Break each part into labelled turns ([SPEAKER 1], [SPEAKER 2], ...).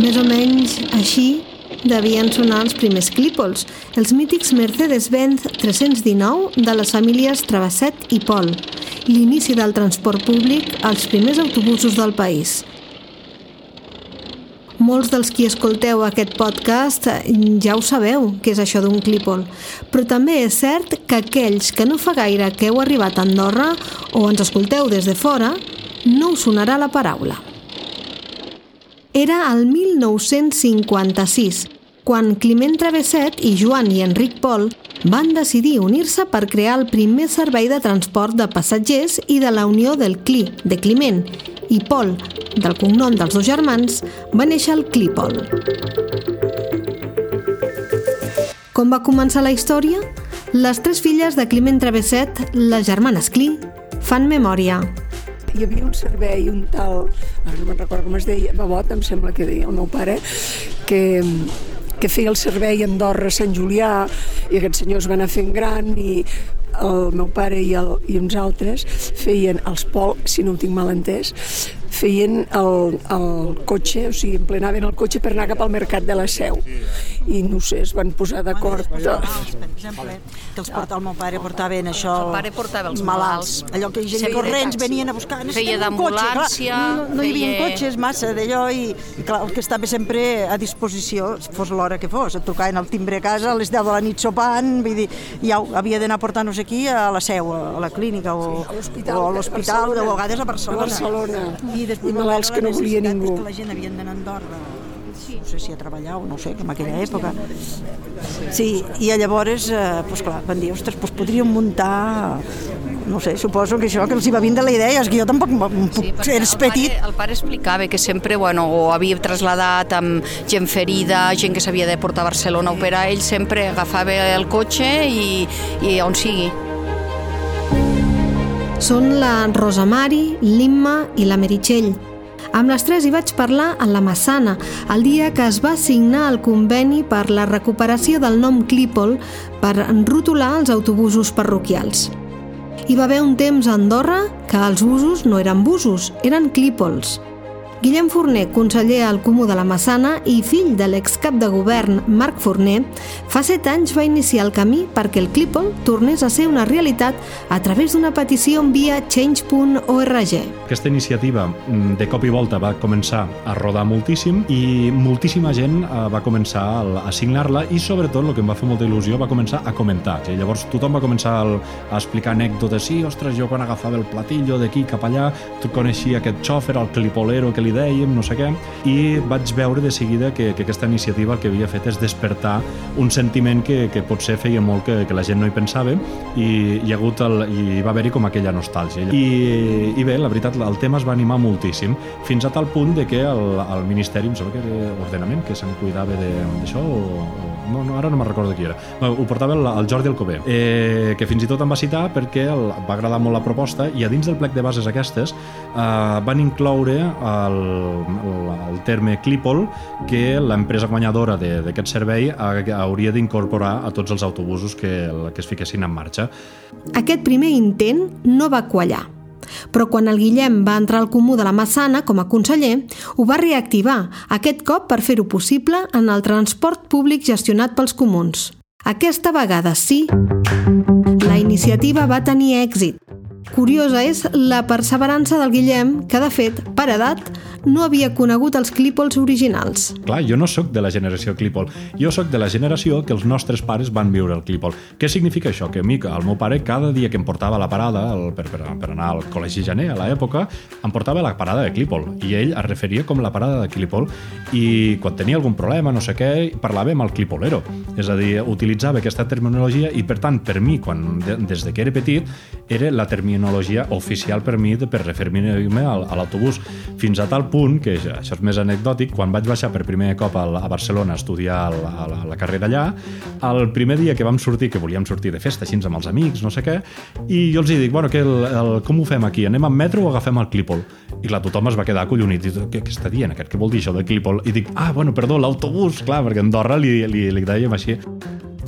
[SPEAKER 1] Més o menys així devien sonar els primers clípols, els mítics Mercedes-Benz 319 de les famílies Travesset i Pol, l'inici del transport públic als primers autobusos del país. Molts dels qui escolteu aquest podcast ja ho sabeu, què és això d'un clípol, però també és cert que aquells que no fa gaire que heu arribat a Andorra o ens escolteu des de fora, no us sonarà la paraula. Era el 1956, quan Climent Travesset i Joan i Enric Pol van decidir unir-se per crear el primer servei de transport de passatgers i de la unió del CLI, de Climent, i Pol, del cognom dels dos germans, va néixer el Clipol. Com va començar la història? Les tres filles de Climent Travesset, les germanes Cli, fan memòria.
[SPEAKER 2] Hi havia un servei, un tal, no me'n recordo com es deia, Babot, em sembla que deia el meu pare, que, que feia el servei a Andorra, Sant Julià, i aquests senyors van anar fent gran i el meu pare i, el, i uns altres feien els pol, si no ho tinc mal entès, feien el, el cotxe, o sigui, emplenaven el cotxe per anar cap al mercat de la Seu. I no sé, es van posar d'acord.
[SPEAKER 3] Per exemple, que els porta, el meu pare portava en això...
[SPEAKER 4] El pare portava els malalts.
[SPEAKER 3] Allò que gent corrents venien a buscar...
[SPEAKER 4] Feia d'ambulància...
[SPEAKER 3] No, no hi havia
[SPEAKER 4] feia...
[SPEAKER 3] cotxes massa d'allò i, i clar, el que estava sempre a disposició, fos l'hora que fos, et trucaven al timbre a casa a les 10 de la nit sopant, vull dir, ja havia d'anar a portar-nos aquí a la seu, a la clínica o,
[SPEAKER 2] sí,
[SPEAKER 3] o a l'hospital, a vegades a Barcelona.
[SPEAKER 2] A Barcelona.
[SPEAKER 3] I, després,
[SPEAKER 2] I malalts que no volia ningú.
[SPEAKER 3] Que la gent havia d'anar a Andorra sé si a treballar o no sé, que en aquella època. Sí, i llavors, eh, pues clar, van dir, ostres, pues podríem muntar no sé, suposo que això que els hi va vindre la idea, és que jo tampoc puc, sí, eres
[SPEAKER 4] el
[SPEAKER 3] petit.
[SPEAKER 4] Pare, el pare explicava que sempre, bueno, ho havia traslladat amb gent ferida, gent que s'havia de portar a Barcelona a operar, ell sempre agafava el cotxe i, i on sigui.
[SPEAKER 1] Són la Rosa Mari, l'Imma i la Meritxell. Amb les tres hi vaig parlar a la Massana, el dia que es va signar el conveni per la recuperació del nom Clípol per rotular els autobusos parroquials. Hi va haver un temps a Andorra que els busos no eren busos, eren clípols. Guillem Forner, conseller al Comú de la Massana i fill de l'excap de govern Marc Forner, fa set anys va iniciar el camí perquè el Clípol tornés a ser una realitat a través d'una petició en via change.org.
[SPEAKER 5] Aquesta iniciativa mm, de cop i volta va començar a rodar moltíssim i moltíssima gent eh, va començar a signar-la i sobretot el que em va fer molta il·lusió va començar a comentar. I llavors tothom va començar a explicar anècdotes. Sí, ostres, jo quan agafava el platillo d'aquí cap allà, tu coneixia aquest xòfer, el clipolero que li dèiem, no sé què, i vaig veure de seguida que, que aquesta iniciativa el que havia fet és despertar un sentiment que, que potser feia molt que, que la gent no hi pensava i hi ha hagut el, i va haver-hi com aquella nostàlgia. I, I bé, la veritat, el tema es va animar moltíssim, fins a tal punt de que el, el Ministeri, em sembla que era Ordenament, que se'n cuidava d'això, o, o, no, no, ara no me'n recordo qui era. Bé, ho portava el, el Jordi Alcover, eh, que fins i tot em va citar perquè el, va agradar molt la proposta i a dins del plec de bases aquestes eh, van incloure el, el, el terme Clípol que l'empresa guanyadora d'aquest servei hauria d'incorporar a tots els autobusos que, que es fiquessin en marxa.
[SPEAKER 1] Aquest primer intent no va quallar, però quan el Guillem va entrar al Comú de la Massana com a conseller, ho va reactivar, aquest cop per fer-ho possible en el transport públic gestionat pels comuns. Aquesta vegada sí, la iniciativa va tenir èxit. Curiosa és la perseverança del Guillem, que de fet, per edat, no havia conegut els clípols originals.
[SPEAKER 5] Clar, jo no sóc de la generació clípol, jo sóc de la generació que els nostres pares van viure el clípol. Què significa això? Que a mi, el meu pare, cada dia que em portava a la parada el, per, per, per anar al col·legi Janer, a l'època, em portava a la parada de clípol, i ell es referia com la parada de clípol, i quan tenia algun problema, no sé què, parlava amb el clípolero. És a dir, utilitzava aquesta terminologia i, per tant, per mi, quan, des de que era petit, era la terminologia oficial per mi de, per referir-me a l'autobús. Fins a tal punt, que això és més anecdòtic, quan vaig baixar per primer cop a, a Barcelona a estudiar la, a la carrera allà, el primer dia que vam sortir, que volíem sortir de festa així amb els amics, no sé què, i jo els dic, bueno, que el, el, com ho fem aquí? Anem amb metro o agafem el Clípol? I clar, tothom es va quedar acollonit. I, què, què està dient aquest? Què vol dir això de Clípol? I dic, ah, bueno, perdó, l'autobús, clar, perquè a Andorra li, li, li dèiem així.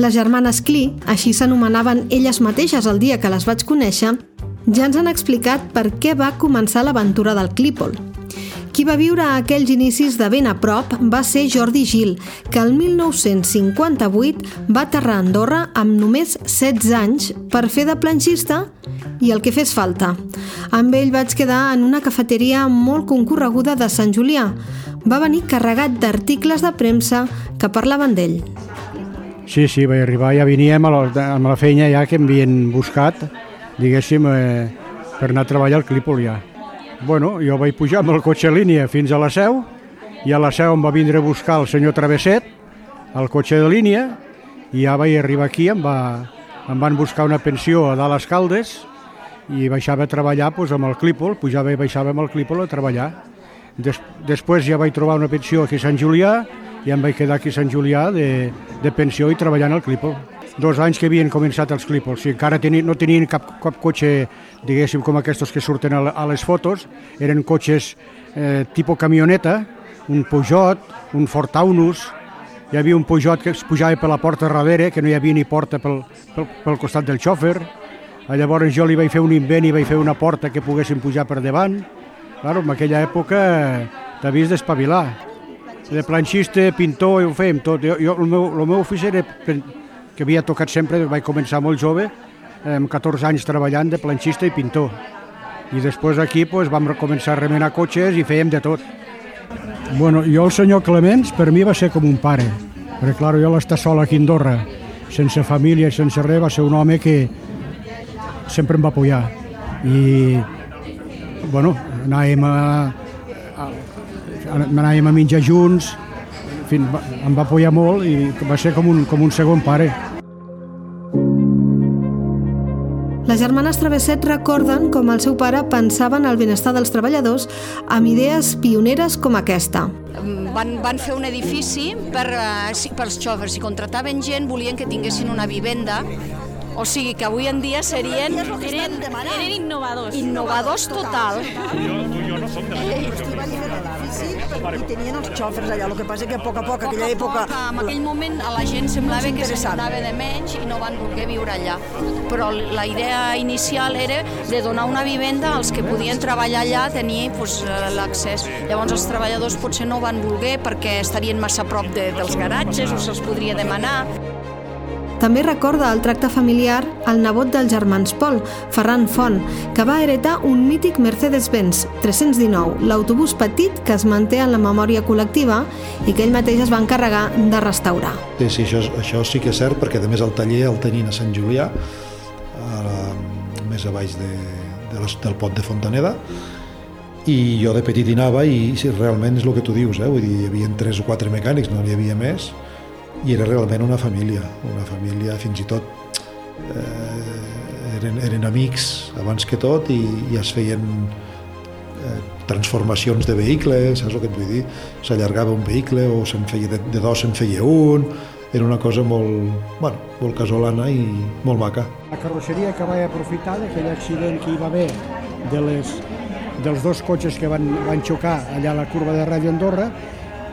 [SPEAKER 1] Les germanes Cli, així s'anomenaven elles mateixes el dia que les vaig conèixer, ja ens han explicat per què va començar l'aventura del Clípol. Qui va viure aquells inicis de ben a prop va ser Jordi Gil, que el 1958 va aterrar a Andorra amb només 16 anys per fer de planxista i el que fes falta. Amb ell vaig quedar en una cafeteria molt concorreguda de Sant Julià. Va venir carregat d'articles de premsa que parlaven d'ell.
[SPEAKER 6] Sí, sí, vaig arribar, ja veníem a la feina ja que em havien buscat, diguéssim, eh, per anar a treballar al Clípol ja. Bueno, jo vaig pujar amb el cotxe a línia fins a la Seu, i a la Seu em va vindre a buscar el senyor Travesset, el cotxe de línia, i ja vaig arribar aquí, em, va, em van buscar una pensió a dalt les Caldes, i baixava a treballar doncs, amb el Clípol, pujava i baixava amb el Clípol a treballar. Des, després ja vaig trobar una pensió aquí a Sant Julià i em vaig quedar aquí a Sant Julià de, de pensió i treballant al Clípol. Dos anys que havien començat els Clípols, si encara teni, no tenien cap, cap cotxe, diguéssim, com aquests que surten a, les fotos, eren cotxes eh, tipus camioneta, un Peugeot, un Ford Taunus, hi havia un Peugeot que es pujava per la porta darrere, que no hi havia ni porta pel, pel, pel costat del xòfer, Llavors jo li vaig fer un invent i vaig fer una porta que poguessin pujar per davant. Claro, en aquella època t'havies d'espavilar. De planxista, pintor, ho fèiem tot. Jo, jo, el, meu, el meu ofici era que havia tocat sempre, vaig començar molt jove, amb 14 anys treballant de planxista i pintor. I després aquí pues, vam començar a remenar cotxes i fèiem de tot. Bueno, jo el senyor Clements per mi va ser com un pare, perquè clar, jo l'estar sol aquí a Andorra, sense família, sense res, va ser un home que, sempre em va apoyar i bueno, anàvem a, anàvem a menjar junts en fi, em va apoyar molt i va ser com un, com un segon pare.
[SPEAKER 1] Les germanes Travesset recorden com el seu pare pensava en el benestar dels treballadors amb idees pioneres com aquesta.
[SPEAKER 4] Van, van fer un edifici per, uh, pels xòfers i contractaven gent, volien que tinguessin una vivenda o sigui que avui en dia serien...
[SPEAKER 7] Eren, eren innovadors.
[SPEAKER 4] Innovadors total.
[SPEAKER 3] Tu no som de I tenien els xòfers allà, el que passa que a poc a poc, aquella
[SPEAKER 4] a
[SPEAKER 3] època...
[SPEAKER 4] Poc, en aquell moment a la gent semblava que se'n anava de menys i no van voler viure allà. Però la idea inicial era de donar una vivenda als que podien treballar allà, tenir pues, l'accés. Llavors els treballadors potser no van voler perquè estarien massa a prop de, dels garatges o se'ls podria demanar.
[SPEAKER 1] També recorda el tracte familiar al nebot dels germans Pol, Ferran Font, que va heretar un mític Mercedes-Benz 319, l'autobús petit que es manté en la memòria col·lectiva i que ell mateix es va encarregar de restaurar.
[SPEAKER 8] Sí, sí, això, això sí que és cert, perquè a més el taller el tenien a Sant Julià, a, més a baix de, de les, del pot de Fontaneda, i jo de petit hi anava i sí, realment és el que tu dius, eh? vull dir, hi havia tres o quatre mecànics, no n'hi havia més, i era realment una família, una família fins i tot eh, eren, eren amics abans que tot i, i es feien eh, transformacions de vehicles, saps el que et vull dir? S'allargava un vehicle o se'n feia de, de dos se'n feia un, era una cosa molt, bueno, molt casolana i molt maca.
[SPEAKER 6] La carrosseria que vaig aprofitar d'aquell accident que hi va haver de les, dels dos cotxes que van, van xocar allà a la curva de Ràdio Andorra,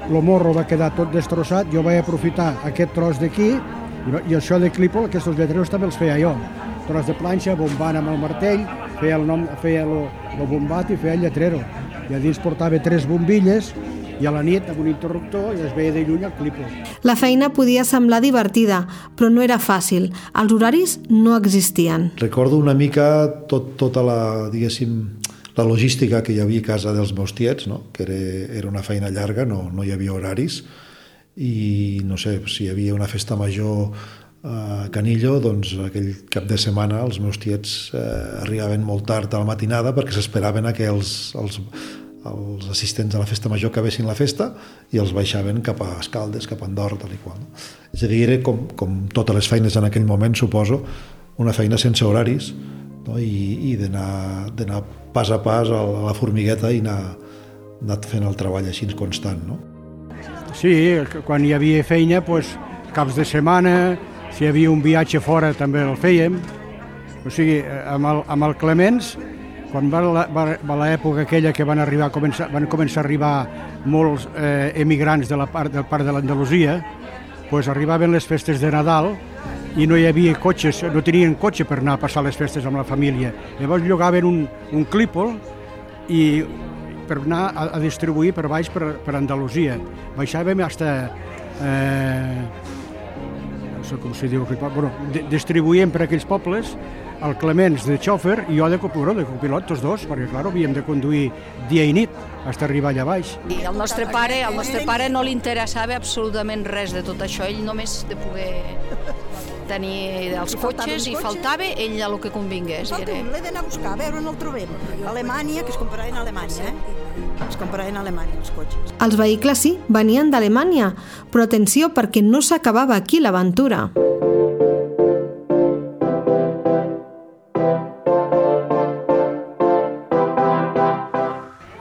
[SPEAKER 6] el morro va quedar tot destrossat, jo vaig aprofitar aquest tros d'aquí i, i això de clípol, aquests lletreros també els feia jo. Tros de planxa, bombant amb el martell, feia el nom, feia el, el bombat i feia el lletrero. I a dins portava tres bombilles i a la nit amb un interruptor i es veia de lluny el clípol.
[SPEAKER 1] La feina podia semblar divertida, però no era fàcil. Els horaris no existien.
[SPEAKER 8] Recordo una mica tot, tota la, diguéssim, la logística que hi havia a casa dels meus tiets, no? que era, era una feina llarga, no, no hi havia horaris, i no sé, si hi havia una festa major a Canillo, doncs aquell cap de setmana els meus tiets eh, arribaven molt tard a la matinada perquè s'esperaven que els, els, els assistents a la festa major acabessin la festa i els baixaven cap a Escaldes, cap a Andorra, tal i qual. No? És a dir, era com, com totes les feines en aquell moment, suposo, una feina sense horaris, no? i, i d'anar pas a pas a la formigueta i anar, anar fent el treball així constant. No?
[SPEAKER 6] Sí, quan hi havia feina, doncs, caps de setmana, si hi havia un viatge fora també el fèiem. O sigui, amb el, amb el Clemens, quan va l'època aquella que van, arribar, començar, van començar a arribar molts eh, emigrants de la part, del part de l'Andalusia, doncs arribaven les festes de Nadal i no hi havia cotxes, no tenien cotxe per anar a passar les festes amb la família. Llavors llogaven un, un clípol i per anar a, a distribuir per baix per, per Andalusia. Baixàvem fins eh, no sé com se diu, bueno, distribuïem per aquells pobles el Clemens de xòfer i jo de copilot, de copilot, tots dos, perquè clar, havíem de conduir dia i nit fins arribar allà baix.
[SPEAKER 4] I el nostre pare, el nostre pare no li interessava absolutament res de tot això, ell només de poder tenir els cotxes i faltava ell a lo que convingués.
[SPEAKER 3] L'he d'anar a buscar, a veure on el trobem. A Alemanya, que es comprava en Alemanya, eh? Es comprava en Alemanya, els cotxes.
[SPEAKER 1] Els vehicles sí, venien d'Alemanya, però atenció perquè no s'acabava aquí l'aventura.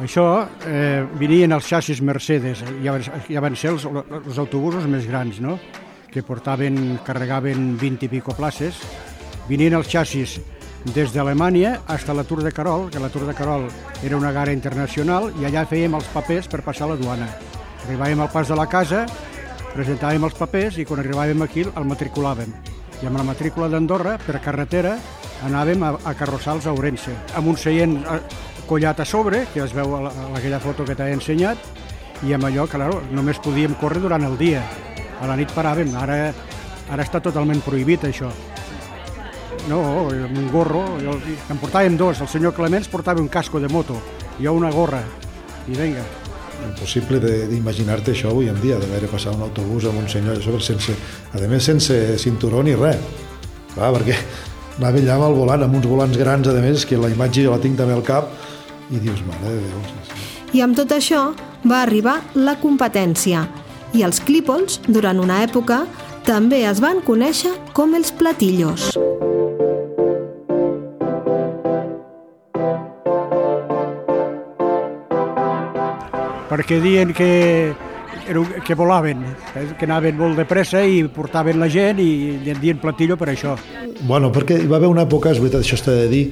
[SPEAKER 6] Això eh, venien els xassis Mercedes, van, ja van ser els, els autobusos més grans, no? Que portaven, carregaven 20 i pico places. Venien els xassis des d'Alemanya fins a la Tour de Carol, que la Tour de Carol era una gara internacional, i allà fèiem els papers per passar la duana. Arribàvem al pas de la casa, presentàvem els papers i quan arribàvem aquí el matriculàvem. I amb la matrícula d'Andorra, per carretera, anàvem a, a carrossals a Ourense, amb un seient eh, collat a sobre, que es veu a, aquella foto que t'he ensenyat, i amb allò, claro, només podíem córrer durant el dia. A la nit paràvem, ara, ara està totalment prohibit això. No, amb un gorro, jo, en portàvem dos, el senyor Clements portava un casco de moto, jo una gorra, i vinga.
[SPEAKER 8] Impossible d'imaginar-te això avui en dia, d'haver passar un autobús amb un senyor sobre sense, a més sense cinturó ni res. Clar, perquè anava allà amb el volant, amb uns volants grans, a més, que la imatge jo la tinc també al cap, i dius, mare de Déu. Sí, sí.
[SPEAKER 1] I amb tot això va arribar la competència i els clípols, durant una època, també es van conèixer com els platillos.
[SPEAKER 6] Perquè diuen que, que volaven, eh, que anaven molt de pressa i portaven la gent i en dien platillo per això.
[SPEAKER 8] Bueno, perquè hi va haver una època, és veritat, això està de dir,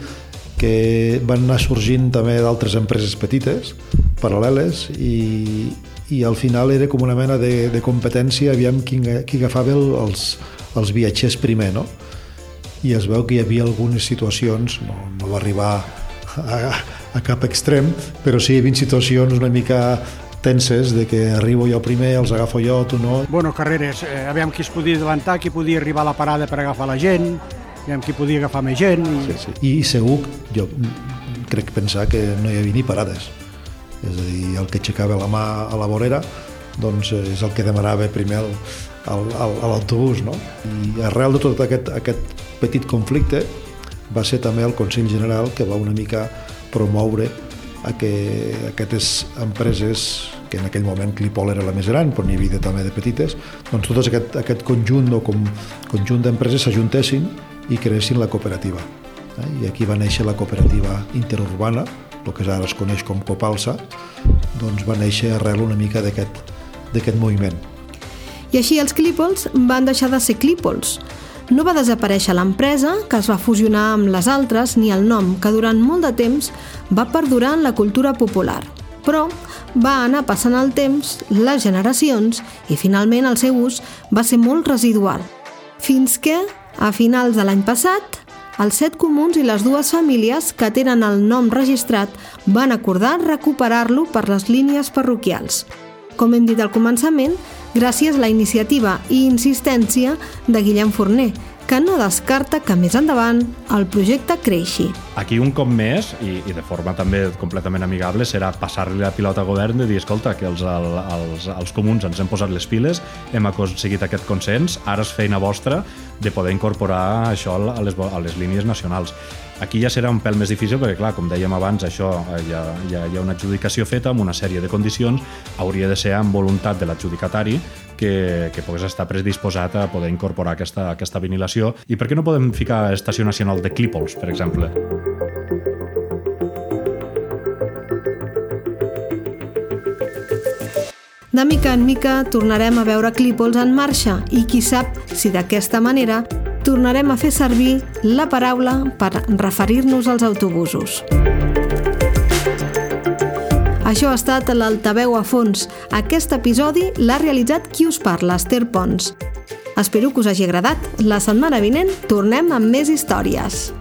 [SPEAKER 8] que van anar sorgint també d'altres empreses petites, paral·leles, i, i al final era com una mena de, de competència, aviam qui, qui agafava el, els, els viatgers primer, no? I es veu que hi havia algunes situacions, no, no va arribar a, a cap extrem, però sí hi havia situacions una mica tenses de que arribo jo primer, els agafo jo, tu no.
[SPEAKER 6] Bueno, carreres, eh, aviam qui es podia adelantar, qui podia arribar a la parada per agafar la gent, aviam qui podia agafar més gent. I...
[SPEAKER 8] Sí, sí. I segur, jo crec pensar que no hi havia ni parades és a dir, el que aixecava la mà a la vorera doncs eh, és el que demanava primer el, el, el, a l'autobús. No? I arrel de tot aquest, aquest petit conflicte va ser també el Consell General que va una mica promoure a que aquestes empreses, que en aquell moment Clipol era la més gran, però n'hi havia també de petites, doncs tot aquest, aquest conjunt o com, conjunt d'empreses s'ajuntessin i creessin la cooperativa. Eh? I aquí va néixer la cooperativa interurbana, el que ara es coneix com Copalsa, doncs va néixer arrel una mica d'aquest moviment.
[SPEAKER 1] I així els Clípols van deixar de ser Clípols. No va desaparèixer l'empresa, que es va fusionar amb les altres, ni el nom, que durant molt de temps va perdurar en la cultura popular. Però va anar passant el temps, les generacions, i finalment el seu ús va ser molt residual. Fins que, a finals de l'any passat, els set comuns i les dues famílies que tenen el nom registrat van acordar recuperar-lo per les línies parroquials. Com hem dit al començament, gràcies a la iniciativa i insistència de Guillem Forner, que no descarta que més endavant el projecte creixi.
[SPEAKER 5] Aquí un cop més, i, i de forma també completament amigable, serà passar-li la pilota al govern de dir, escolta, que els, el, els, els comuns ens hem posat les piles, hem aconseguit aquest consens, ara és feina vostra de poder incorporar això a les, a les línies nacionals. Aquí ja serà un pèl més difícil perquè, clar, com dèiem abans, això eh, ja, ja hi ha una adjudicació feta amb una sèrie de condicions, hauria de ser amb voluntat de l'adjudicatari que, que pogués estar predisposat a poder incorporar aquesta, aquesta vinilació. I per què no podem ficar estació nacional de Clípols, per exemple?
[SPEAKER 1] De mica en mica tornarem a veure Clípols en marxa i qui sap si d'aquesta manera tornarem a fer servir la paraula per referir-nos als autobusos. Això ha estat l'Altaveu a fons. Aquest episodi l'ha realitzat qui us parla, Esther Pons. Espero que us hagi agradat. La setmana vinent tornem amb més històries.